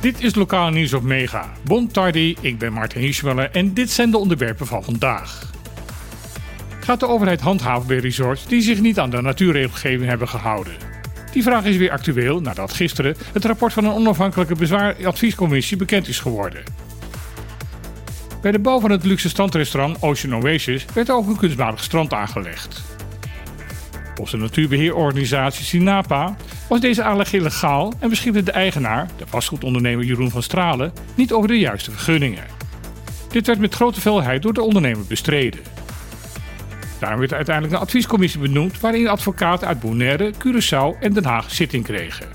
Dit is Lokaal Nieuws op Mega. Bon tardi, ik ben Martin Hirschweller en dit zijn de onderwerpen van vandaag. Gaat de overheid handhaven bij resorts die zich niet aan de natuurregelgeving hebben gehouden? Die vraag is weer actueel nadat gisteren het rapport van een onafhankelijke bezwaaradviescommissie bekend is geworden. Bij de bouw van het luxe strandrestaurant Ocean Oasis werd ook een kunstmatig strand aangelegd. Volgens de natuurbeheerorganisatie Sinapa was deze aanleg illegaal en beschikte de eigenaar, de vastgoedondernemer Jeroen van Stralen, niet over de juiste vergunningen. Dit werd met grote veelheid door de ondernemer bestreden. Daarom werd uiteindelijk een adviescommissie benoemd waarin advocaten uit Bonaire, Curaçao en Den Haag zitting kregen.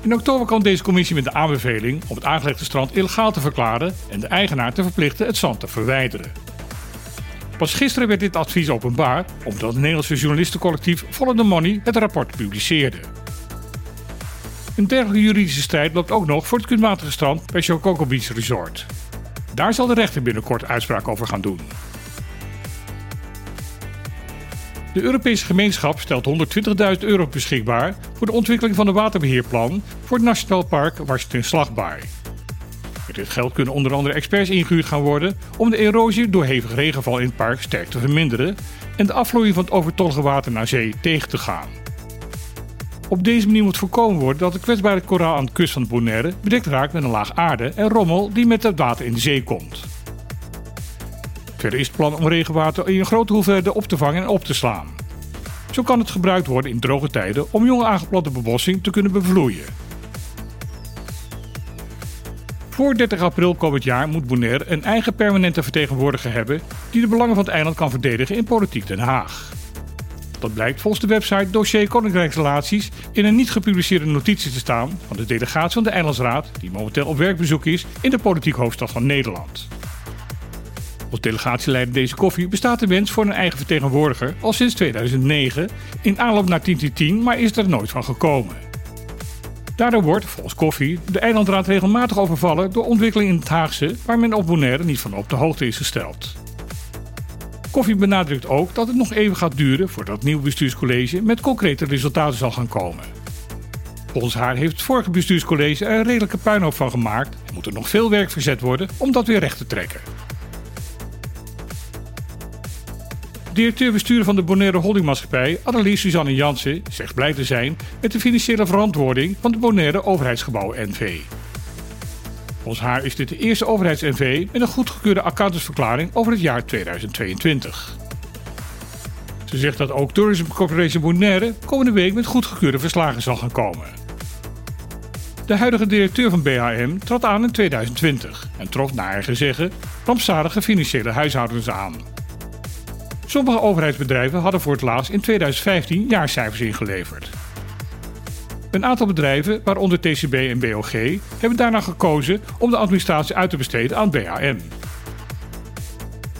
In oktober kwam deze commissie met de aanbeveling om het aangelegde strand illegaal te verklaren en de eigenaar te verplichten het zand te verwijderen. Pas gisteren werd dit advies openbaar omdat het Nederlandse journalistencollectief Follow the Money het rapport publiceerde. Een dergelijke juridische strijd loopt ook nog voor het kunstmatige strand bij Chococo Beach Resort. Daar zal de rechter binnenkort uitspraak over gaan doen. De Europese gemeenschap stelt 120.000 euro beschikbaar voor de ontwikkeling van een waterbeheerplan voor het Nationaal Park Washington Slagbaai. Dit geld kunnen onder andere experts ingehuurd gaan worden om de erosie door hevig regenval in het park sterk te verminderen en de afvloeiing van het overtollige water naar zee tegen te gaan. Op deze manier moet voorkomen worden dat de kwetsbare koraal aan de kust van Bonaire bedekt raakt met een laag aarde en rommel die met het water in de zee komt. Verder is het plan om regenwater in een grote hoeveelheden op te vangen en op te slaan. Zo kan het gebruikt worden in droge tijden om jonge aangeplante bebossing te kunnen bevloeien. Voor 30 april komend jaar moet Bonaire een eigen permanente vertegenwoordiger hebben die de belangen van het eiland kan verdedigen in politiek Den Haag. Dat blijkt volgens de website Dossier Koninkrijksrelaties in een niet gepubliceerde notitie te staan van de delegatie van de Eilandsraad, die momenteel op werkbezoek is in de politiek hoofdstad van Nederland. Als delegatieleider deze koffie bestaat de wens voor een eigen vertegenwoordiger al sinds 2009 in aanloop naar 10 maar is er nooit van gekomen. Daardoor wordt, volgens Koffie, de eilandraad regelmatig overvallen door ontwikkelingen in het Haagse waar men op Bonaire niet van op de hoogte is gesteld. Koffie benadrukt ook dat het nog even gaat duren voordat het nieuwe bestuurscollege met concrete resultaten zal gaan komen. Volgens haar heeft het vorige bestuurscollege er een redelijke puinhoop van gemaakt en moet er nog veel werk verzet worden om dat weer recht te trekken. Directeur-bestuurder van de Bonaire Holdingmaatschappij, Annelies Suzanne Jansen, zegt blij te zijn met de financiële verantwoording van de Bonaire Overheidsgebouw NV. Volgens haar is dit de eerste overheids-NV met een goedgekeurde accountantsverklaring over het jaar 2022. Ze zegt dat ook Tourism Corporation Bonaire komende week met goedgekeurde verslagen zal gaan komen. De huidige directeur van BHM trad aan in 2020 en trof naar eigen zeggen rampzalige financiële huishoudens aan. Sommige overheidsbedrijven hadden voor het laatst in 2015 jaarcijfers ingeleverd. Een aantal bedrijven, waaronder TCB en BOG, hebben daarna gekozen om de administratie uit te besteden aan BAM.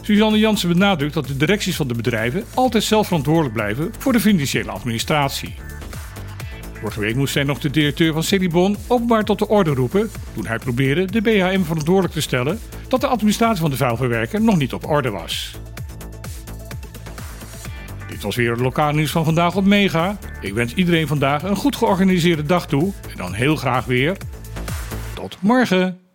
Suzanne Jansen benadrukt dat de directies van de bedrijven altijd zelf verantwoordelijk blijven voor de financiële administratie. Vorige week moest zij nog de directeur van Celibon openbaar tot de orde roepen toen hij probeerde de BHM verantwoordelijk te stellen dat de administratie van de vuilverwerker nog niet op orde was. Dit was weer het lokaal nieuws van vandaag op Mega. Ik wens iedereen vandaag een goed georganiseerde dag toe. En dan heel graag weer. Tot morgen.